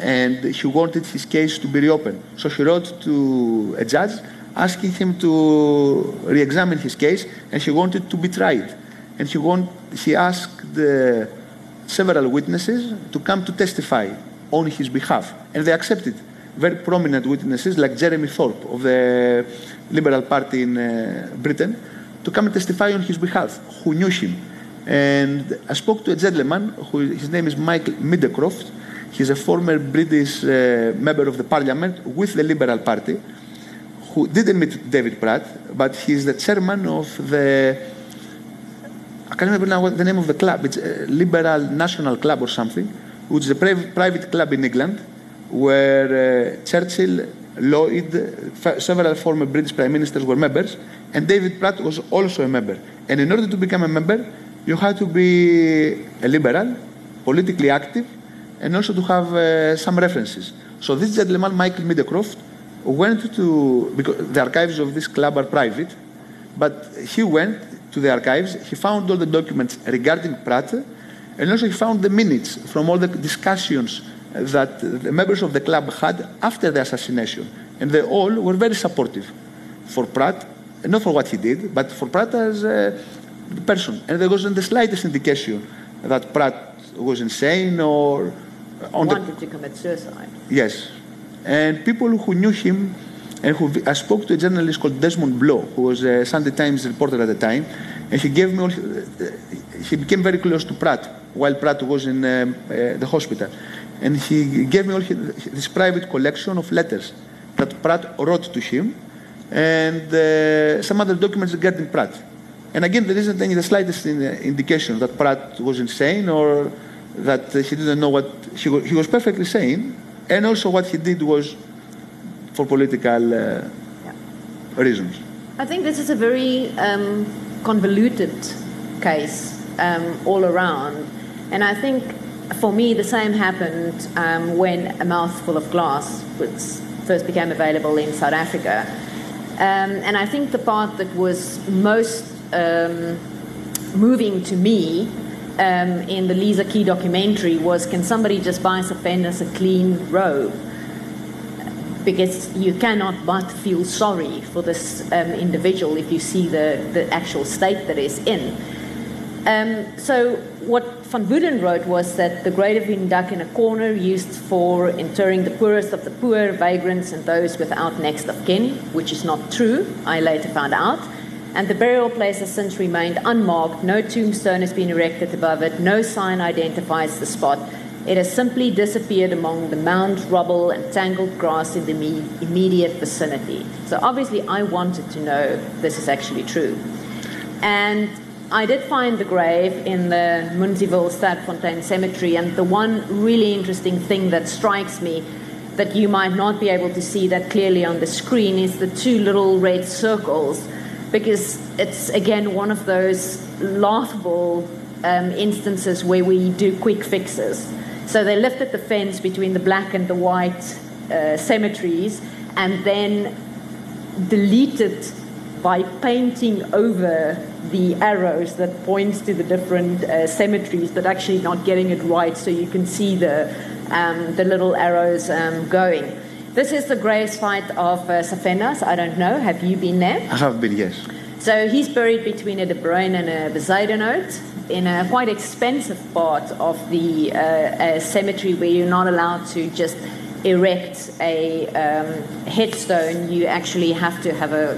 and he wanted his case to be reopened. So he wrote to a judge asking him to re-examine his case and he wanted to be tried. And he, want, he asked the several witnesses to come to testify on his behalf. And they accepted. Very prominent witnesses like Jeremy Thorpe of the Liberal Party in uh, Britain to come and testify on his behalf, who knew him. And I spoke to a gentleman who his name is Michael Meadowcroft. He's a former British uh, member of the parliament with the Liberal Party who didn't meet David Pratt, but he's the chairman of the I can't remember now what the name of the club. It's a Liberal National Club or something, which is a private club in England where uh, Churchill, Lloyd, several former British prime ministers were members, and David Pratt was also a member. And in order to become a member, you have to be a liberal, politically active, and also to have uh, some references. So this gentleman, Michael Meadowcroft, went to, because the archives of this club are private, but he went to the archives, he found all the documents regarding Pratt, and also he found the minutes from all the discussions that the members of the club had after the assassination. And they all were very supportive for Pratt, not for what he did, but for Pratt as a person. And there wasn't the slightest indication that Pratt was insane or on wanted the, to commit suicide. Yes, and people who knew him and who I spoke to a journalist called Desmond Blow, who was a Sunday Times reporter at the time, and he gave me all. He became very close to Pratt while Pratt was in um, uh, the hospital, and he gave me all his, this private collection of letters that Pratt wrote to him, and uh, some other documents regarding Pratt. And again, there isn't any the slightest indication that Pratt was insane or that he didn't know what he was, he was perfectly sane, and also what he did was for political uh, yeah. reasons. I think this is a very um, convoluted case um, all around, and I think for me the same happened um, when A Mouthful of Glass was first became available in South Africa. Um, and I think the part that was most um, moving to me um, in the Liza Key documentary was can somebody just buy Tsafendas a clean robe? Because you cannot but feel sorry for this um, individual if you see the, the actual state that is in. Um, so what Van Woerden wrote was that the grave had been dug in a corner used for interring the poorest of the poor, vagrants, and those without next of kin, which is not true, I later found out. And the burial place has since remained unmarked. No tombstone has been erected above it. No sign identifies the spot. It has simply disappeared among the mound rubble and tangled grass in the immediate vicinity. So obviously, I wanted to know this is actually true. And I did find the grave in the Munsieville Sterkfontein Cemetery, and the one really interesting thing that strikes me that you might not be able to see that clearly on the screen is the two little red circles, because it's again one of those laughable um, instances where we do quick fixes. So they lifted the fence between the black and the white uh, cemeteries and then deleted by painting over the arrows that points to the different uh, cemeteries, but actually not getting it right, so you can see the um, the little arrows um, going. This is the grave site of uh, Tsafendas. I don't know. Have you been there? I have been, yes. So he's buried between a De Bruyn and a Bezuidenhout in a quite expensive part of the uh, cemetery where you're not allowed to just erect a um, headstone, you actually have to have a,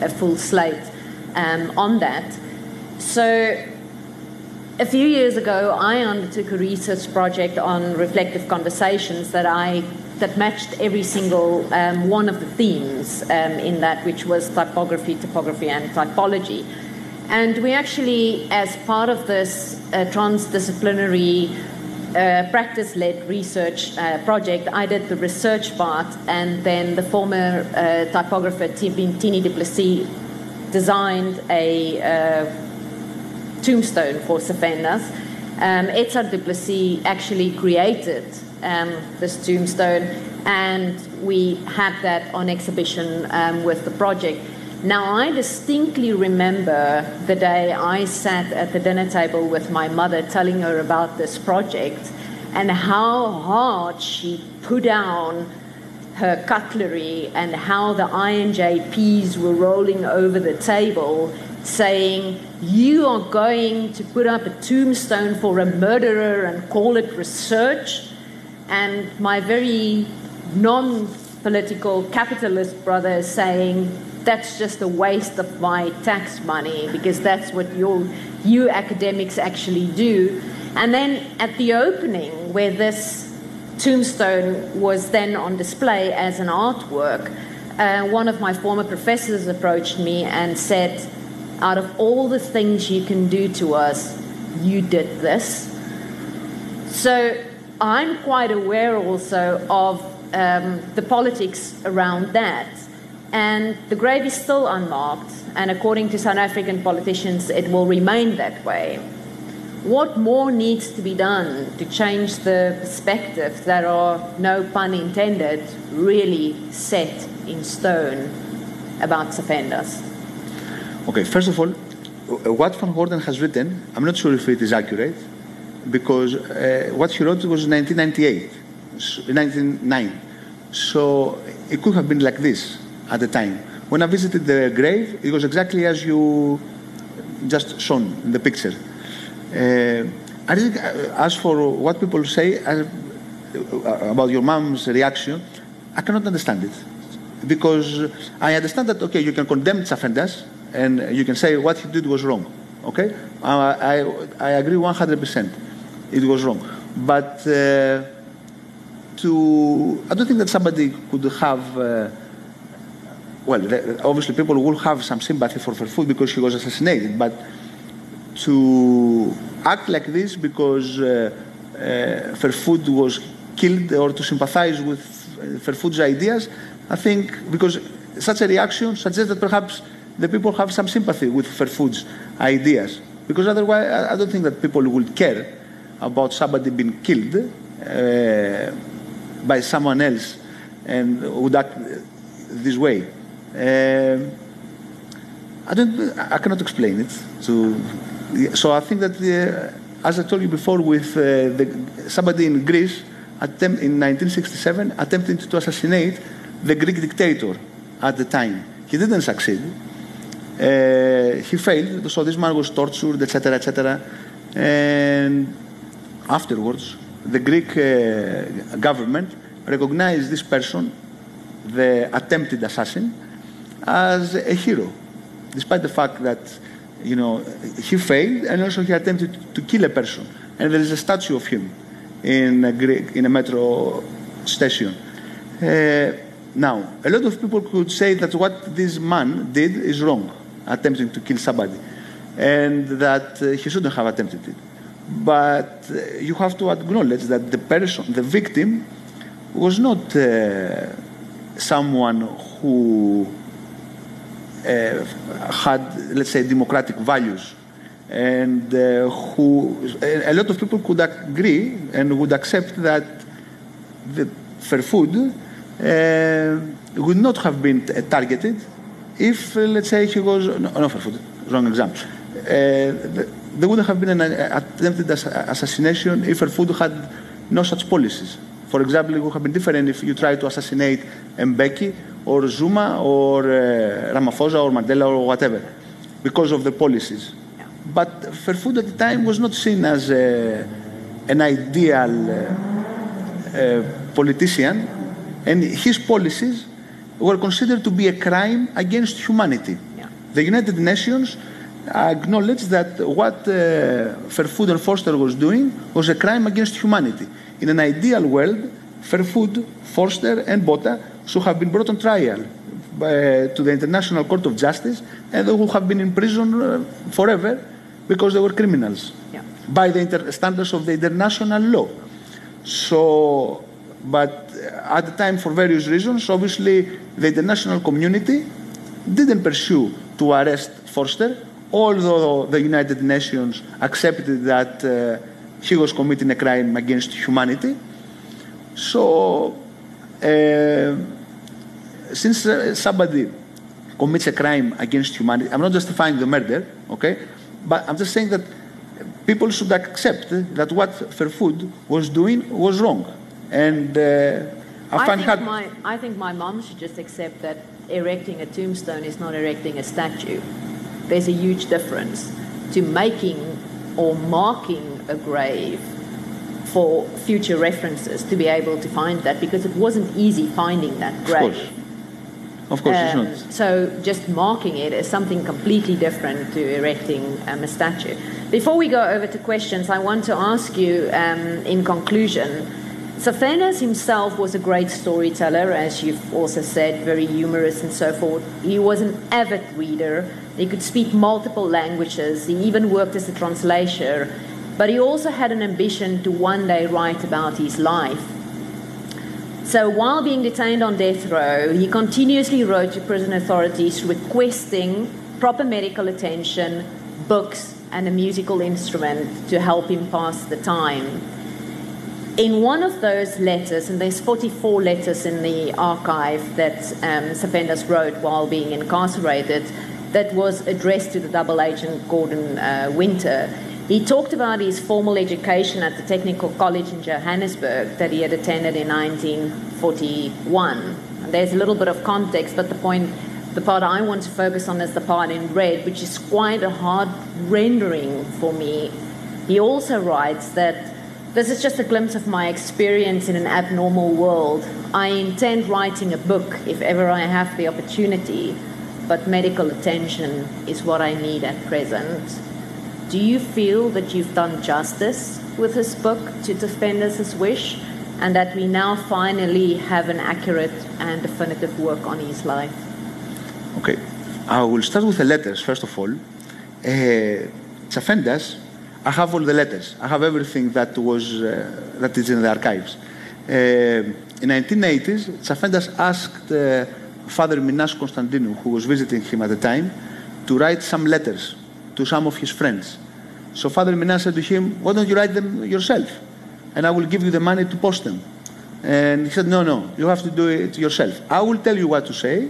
a, a full slate um, on that. So, a few years ago, I undertook a research project on reflective conversations that I that matched every single um, one of the themes um, in that, which was typography, topography, and typology. And we actually, as part of this uh, transdisciplinary uh, practice led research uh, project, I did the research part, and then the former uh, typographer Tini du Plessis designed a uh, tombstone for Tsafendas. Um, Edzard du Plessis actually created um, this tombstone, and we had that on exhibition um, with the project. Now, I distinctly remember the day I sat at the dinner table with my mother telling her about this project and how hard she put down her cutlery and how the INJPs were rolling over the table saying, You are going to put up a tombstone for a murderer and call it research. And my very non political capitalist brother is saying, that's just a waste of my tax money because that's what your, you academics actually do. And then at the opening, where this tombstone was then on display as an artwork, uh, one of my former professors approached me and said, Out of all the things you can do to us, you did this. So I'm quite aware also of um, the politics around that. And the grave is still unmarked, and according to South African politicians, it will remain that way. What more needs to be done to change the perspective that are, no pun intended, really set in stone about Tsafendas? Okay, first of all, what Van Woerden has written, I'm not sure if it is accurate, because uh, what he wrote was 1998, 1909. So it could have been like this at the time. When I visited the grave, it was exactly as you just shown in the picture. Uh, uh, as for what people say uh, about your mom's reaction, I cannot understand it. Because I understand that, okay, you can condemn Tsafendas and you can say what he did was wrong. Okay? I, I, I agree 100%. It was wrong. But uh, to, I don't think that somebody could have. Uh, well, obviously people will have some sympathy for Verwoerd because he was assassinated, but to act like this because uh, uh, was killed or to sympathize with Verwoerd's ideas, I think because such a reaction suggests that perhaps the people have some sympathy with Verwoerd's ideas. Because otherwise, I don't think that people would care about somebody being killed uh, by someone else and would act this way. Um, I don't. I cannot explain it. So, so I think that, the, as I told you before, with uh, the, somebody in Greece attempt, in 1967 attempting to assassinate the Greek dictator at the time. He didn't succeed. Uh, he failed, so this man was tortured, etc., etc. And afterwards, the Greek uh, government recognized this person, the attempted assassin, as a hero, despite the fact that you know he failed and also he attempted to kill a person. And there is a statue of him in a Greek in a metro station. Uh, now, a lot of people could say that what this man did is wrong attempting to kill somebody, and that uh, he shouldn't have attempted it. But uh, you have to acknowledge that the person, the victim, was not uh, someone who uh, had, let's say, democratic values, and uh, who a lot of people could agree and would accept that the Verwoerd uh, would not have been targeted if, let's say, he was no, no Verwoerd, wrong example. Uh, there wouldn't have been an attempted assassination if Verwoerd had no such policies. For example, it would have been different if you tried to assassinate Mbeki or Zuma or uh, Ramaphosa or Mandela or whatever because of the policies. But Verwoerd at the time was not seen as a, an ideal uh, uh, politician, and his policies were considered to be a crime against humanity. Yeah. The United Nations acknowledged that what uh, Verwoerd and Vorster was doing was a crime against humanity. In an ideal world, Verwoerd, Vorster, and Botha should have been brought on trial by, uh, to the International Court of Justice and they would have been in prison uh, forever because they were criminals yeah. by the inter- standards of the international law. So, but at the time, for various reasons, obviously the international community didn't pursue to arrest Vorster, although the United Nations accepted that uh, he was committing a crime against humanity. So, uh, since uh, somebody commits a crime against humanity, I'm not justifying the murder, okay, but I'm just saying that people should accept that what Verwoerd was doing was wrong. And uh, I, think my, I think my mom should just accept that erecting a tombstone is not erecting a statue. There's a huge difference to making or marking a grave for future references to be able to find that because it wasn't easy finding that grave. Of course. Of course, um, it's not. So just marking it is something completely different to erecting um, a statue. Before we go over to questions, I want to ask you, um, in conclusion, Tsafendas himself was a great storyteller, as you've also said, very humorous and so forth. He was an avid reader. He could speak multiple languages. He even worked as a translator. But he also had an ambition to one day write about his life. So while being detained on death row, he continuously wrote to prison authorities requesting proper medical attention, books, and a musical instrument to help him pass the time. In one of those letters, and there's 44 letters in the archive that um, wrote while being incarcerated, that was addressed to the double agent Gordon uh, Winter. He talked about his formal education at the Technical College in Johannesburg that he had attended in 1941. And there's a little bit of context, but the point, the part I want to focus on is the part in red, which is quite a hard rendering for me. He also writes that this is just a glimpse of my experience in an abnormal world. I intend writing a book if ever I have the opportunity, but medical attention is what I need at present. Do you feel that you've done justice with this book to Tsafendas' wish, and that we now finally have an accurate and definitive work on his life? Okay, I will start with the letters first of all. Uh, Tsafendas I have all the letters. I have everything that was uh, that is in the archives. Uh, in 1980s, Tsafendas asked uh, Father Minas Konstantinou, who was visiting him at the time, to write some letters to some of his friends. So Father Minas said to him, "Why don't you write them yourself, and I will give you the money to post them." And he said, "No, no, you have to do it yourself. I will tell you what to say,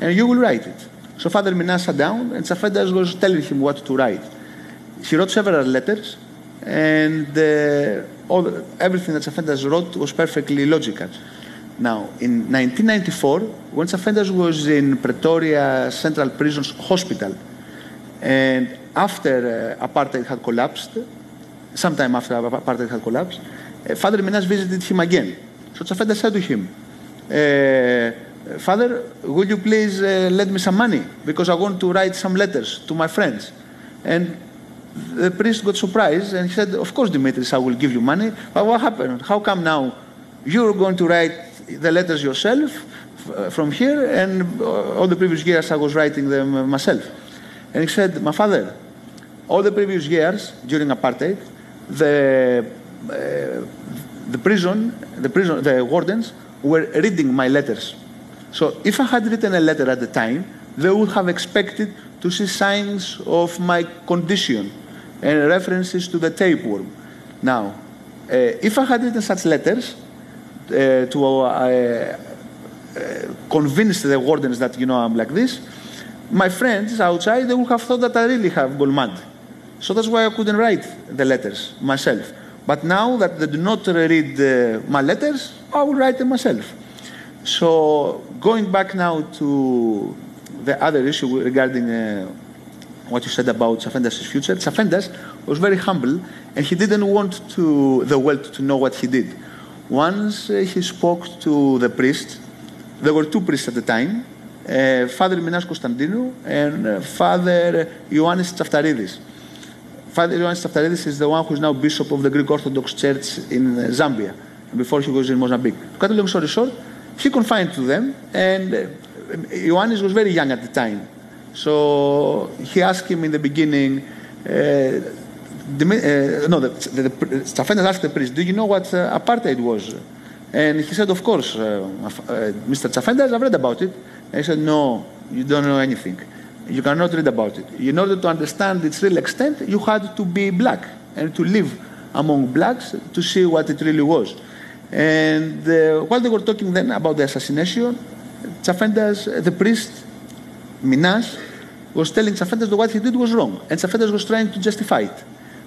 and you will write it." So Father Minas sat down, and Tsafendas was telling him what to write. He wrote several letters, and uh, all, everything that Tsafendas wrote was perfectly logical. Now, in 1994, when Tsafendas was in Pretoria Central Prisons Hospital, and after uh, apartheid had collapsed, sometime after apartheid had collapsed, uh, Father Minas visited him again. So Tsafendas said to him, uh, Father, will you please uh, lend me some money? Because I want to write some letters to my friends. And the priest got surprised and he said, Of course, Dimitris, I will give you money. But what happened? How come now you're going to write the letters yourself uh, from here? And all the previous years I was writing them myself. And he said, My father, all the previous years during apartheid, the, uh, the prison, the prison, the wardens were reading my letters. So if I had written a letter at the time, they would have expected to see signs of my condition and references to the tapeworm. Now, uh, if I had written such letters uh, to uh, convince the wardens that, you know, I'm like this, my friends outside, they would have thought that I really have mad. So that's why I couldn't write the letters myself. But now that they do not read uh, my letters, I will write them myself. So going back now to the other issue regarding uh, what you said about Tsafendas' future, Tsafendas was very humble and he didn't want to, the world to know what he did. Once uh, he spoke to the priest, there were two priests at the time, uh, Father Minas Konstantinou and uh, Father Ioannis Tsaftaridis. Father Ioannis Tsaftaridis is the one who is now Bishop of the Greek Orthodox Church in uh, Zambia, before he was in Mozambique. To cut a long story short, he confined to them, and uh, Ioannis was very young at the time. So he asked him in the beginning, uh, uh, no, the, the, the asked the priest, do you know what uh, apartheid was? And he said, of course, uh, uh, Mr. Tsafendas, I've read about it. And he said, no, you don't know anything. You cannot read about it. In order to understand its real extent, you had to be black and to live among blacks to see what it really was. And uh, while they were talking then about the assassination, Tsafendas, the priest, Minas, was telling that what he did was wrong. And Tsafendas was trying to justify it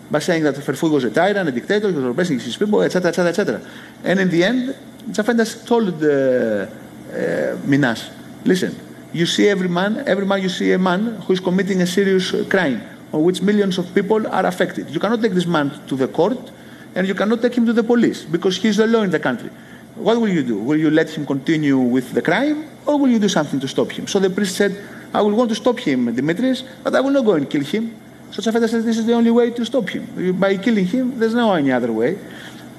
by saying that Verwoerd was a tyrant, a dictator, he was oppressing his people, etc., etc., etc. And in the end, Tsafendas told uh, uh, Minas, listen, you see every man, every man you see a man who is committing a serious crime on which millions of people are affected. You cannot take this man to the court and you cannot take him to the police because he's the law in the country. What will you do? Will you let him continue with the crime or will you do something to stop him? So the priest said, I will want to stop him, Dimitris, but I will not go and kill him. So Tsafendas said, this is the only way to stop him. By killing him, there's no any other way.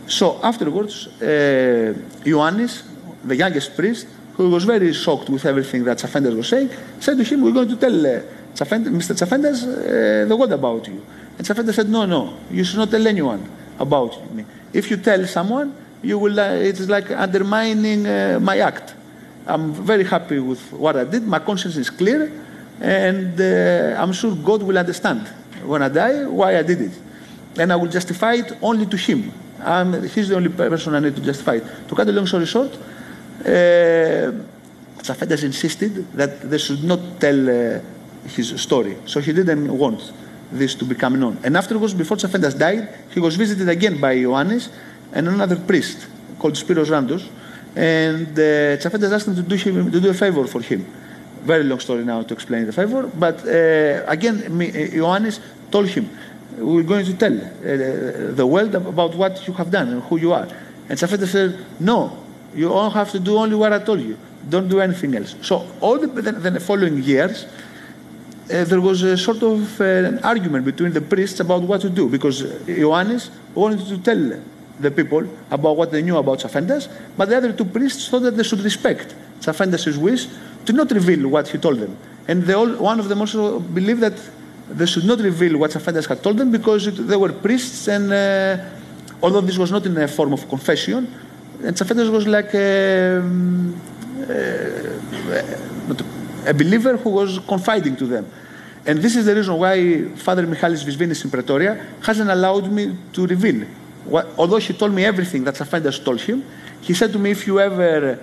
So afterwards, uh, Ioannis, the youngest priest, who was very shocked with everything that Tsafendas was saying, said to him, we're going to tell uh, Mr. Tsafendas uh, the word about you. And Tsafendas said, no, no, you should not tell anyone about me. If you tell someone, you will, uh, it's like undermining uh, my act. I'm very happy with what I did. My conscience is clear, and uh, I'm sure God will understand when I die why I did it. And I will justify it only to Him. I'm, he's the only person I need to justify it. To cut a long story short, uh, Tsafendas insisted that they should not tell uh, his story. So he didn't want this to become known. And afterwards, before Tsafendas died, he was visited again by Ioannis and another priest called Spiros Randos. And uh, asked him to do, him to do a favor for him. Very long story now to explain the favor. But uh, again, Ioannis told him, we're going to tell uh, the world about what you have done and who you are. And Tsafendas said, no, you all have to do only what I told you. Don't do anything else. So all the, the, the following years, uh, there was a sort of uh, an argument between the priests about what to do because Ioannis wanted to tell the people about what they knew about Tsafendas, but the other two priests thought that they should respect Tsafendas' wish to not reveal what he told them. And all, one of them also believed that they should not reveal what Tsafendas had told them because it, they were priests, and uh, although this was not in a form of confession, and was like a, um, a, a, believer who was confiding to them. And this is the reason why Father Michalis Visvinis in Pretoria hasn't allowed me to reveal. What, although he told me everything that Tsafendas told him, he said to me, if you ever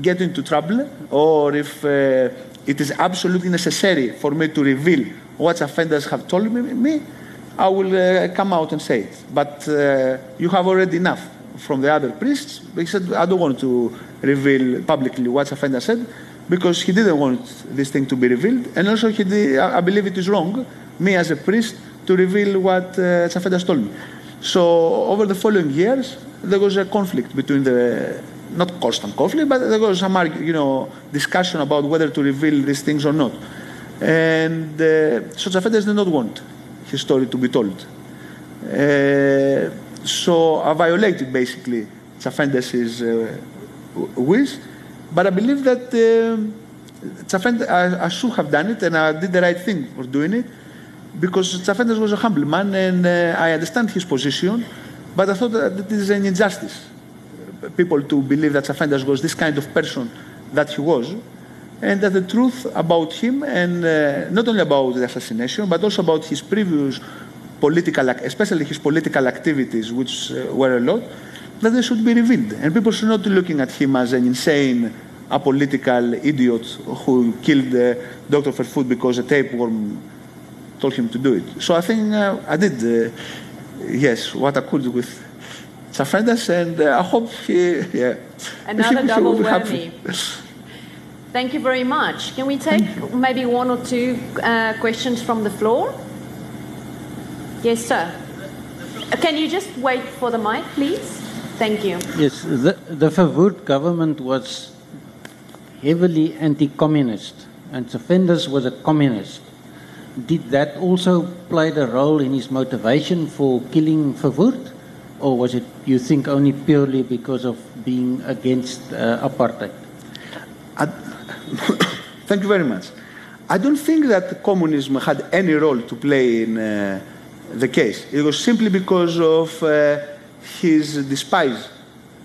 get into trouble or if uh, it is absolutely necessary for me to reveal what Tsafendas have told me, me I will uh, come out and say it. But uh, you have already enough from the other priests. He said, I don't want to reveal publicly what Tsafendas said because he didn't want this thing to be revealed. And also, he did, I believe it is wrong, me as a priest, to reveal what uh, told me. So, over the following years, there was a conflict between the, not constant conflict, but there was some, you know, discussion about whether to reveal these things or not. And uh, so Tsafendas did not want his story to be told. Uh, so I violated basically Tsafendas' uh, wish, but I believe that uh, I, I, should have done it and I did the right thing for doing it because Tsafendas was a humble man and uh, I understand his position, but I thought that it is an injustice. People to believe that Tsafendas was this kind of person that he was and that the truth about him and uh, not only about the assassination but also about his previous political, especially his political activities, which uh, were a lot, that they should be revealed. And people should not be looking at him as an insane, apolitical idiot who killed uh, Dr. Verwoerd because a tapeworm told him to do it. So I think uh, I did, uh, yes, what I could with Tsafendas, and uh, I hope he, yeah. Another double whammy. [LAUGHS] Thank you very much. Can we take maybe one or two uh, questions from the floor? Yes, sir. Can you just wait for the mic, please? Thank you. Yes, the, the Verwoerd government was heavily anti-communist, and Tsafendas was a communist. Did that also play a role in his motivation for killing Verwoerd? Or was it, you think, only purely because of being against uh, apartheid? [COUGHS] Thank you very much. I don't think that communism had any role to play in uh, the case. It was simply because of uh, his despise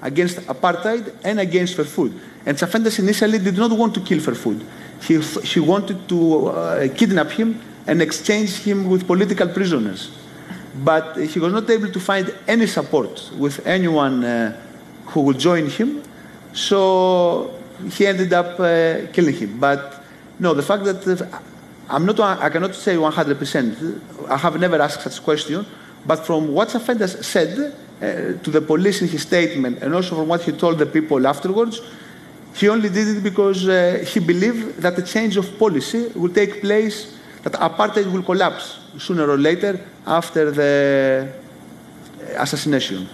against apartheid and against Verwoerd. And Tsafendas initially did not want to kill Verwoerd. He, he wanted to uh, kidnap him and exchange him with political prisoners. But he was not able to find any support with anyone uh, who would join him. So he ended up uh, killing him. But no, the fact that uh, I'm not, I cannot say 100%. I have never asked such question. But from what Tsafendas said uh, to the police in his statement, and also from what he told the people afterwards, he only did it because uh, he believed that a change of policy will take place, that apartheid will collapse sooner or later after the assassination.